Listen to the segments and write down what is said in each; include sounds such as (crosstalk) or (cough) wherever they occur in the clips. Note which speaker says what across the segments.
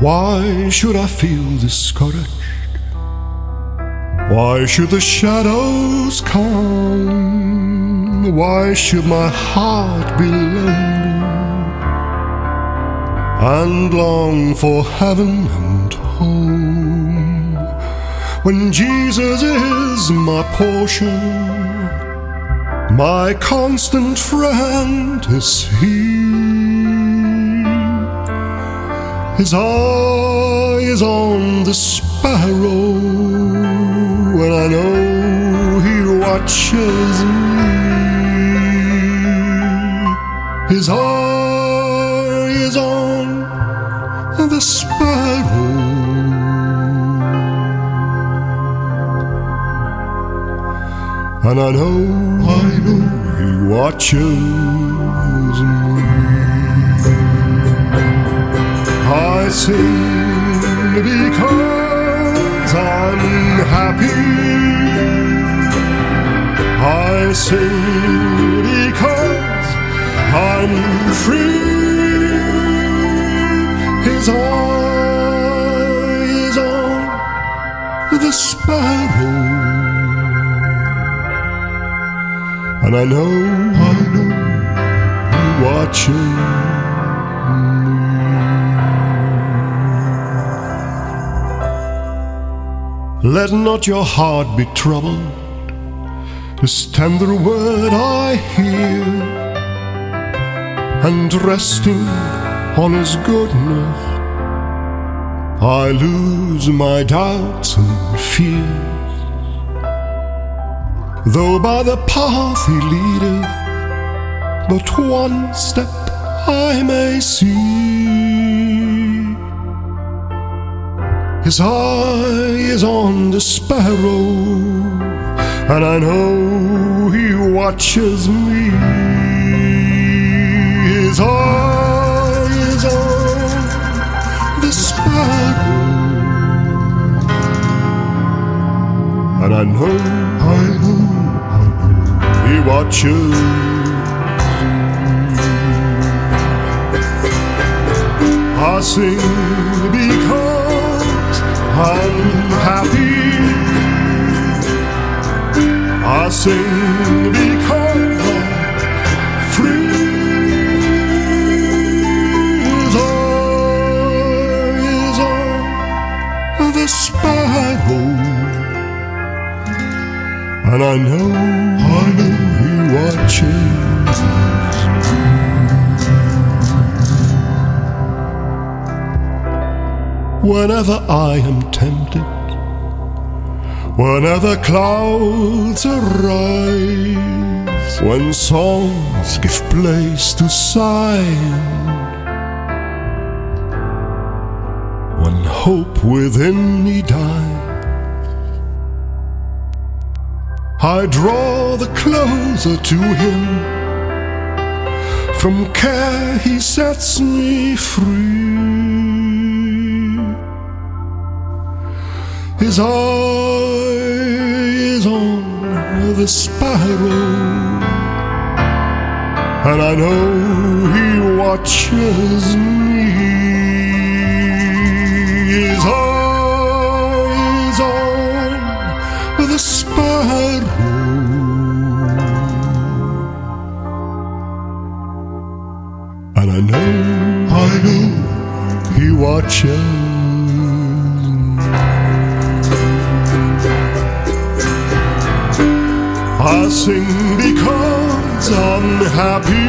Speaker 1: Why should I feel discouraged? Why should the shadows come? Why should my heart be lonely and long for heaven and home? When Jesus is my portion, my constant friend is He. His eye is on the sparrow, and I know He watches me. His eye is on the sparrow. And I know, I know He watches me. I sing because I'm happy. I sing because I'm free. His eye is on the sparrow. And I know, I know, he watches. Let not your heart be troubled. This tender word I hear, and resting on His goodness, I lose my doubts and fears. Though by the path He leadeth, but one step I may see. His eye is on the sparrow, and I know he watches me. His eye is on the sparrow, and I know, I know, he watches. (laughs) I sing because I'm happy. I sing because I'm free. His eye is on the sparrow, and I know, I know he watches. Whenever I am tempted, whenever clouds arise, when songs give place to sighing, when hope within me dies, I draw the closer to Him. From care He sets me free. His eye is on the sparrow, and I know he watches me. His eye is on the sparrow, and I know, I know he watches. I sing because I'm happy.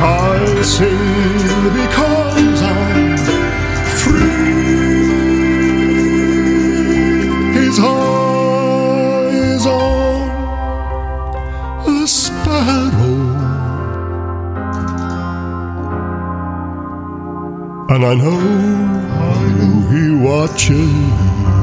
Speaker 1: I sing because I'm free. His eye is on the sparrow, and I know, I know he watches.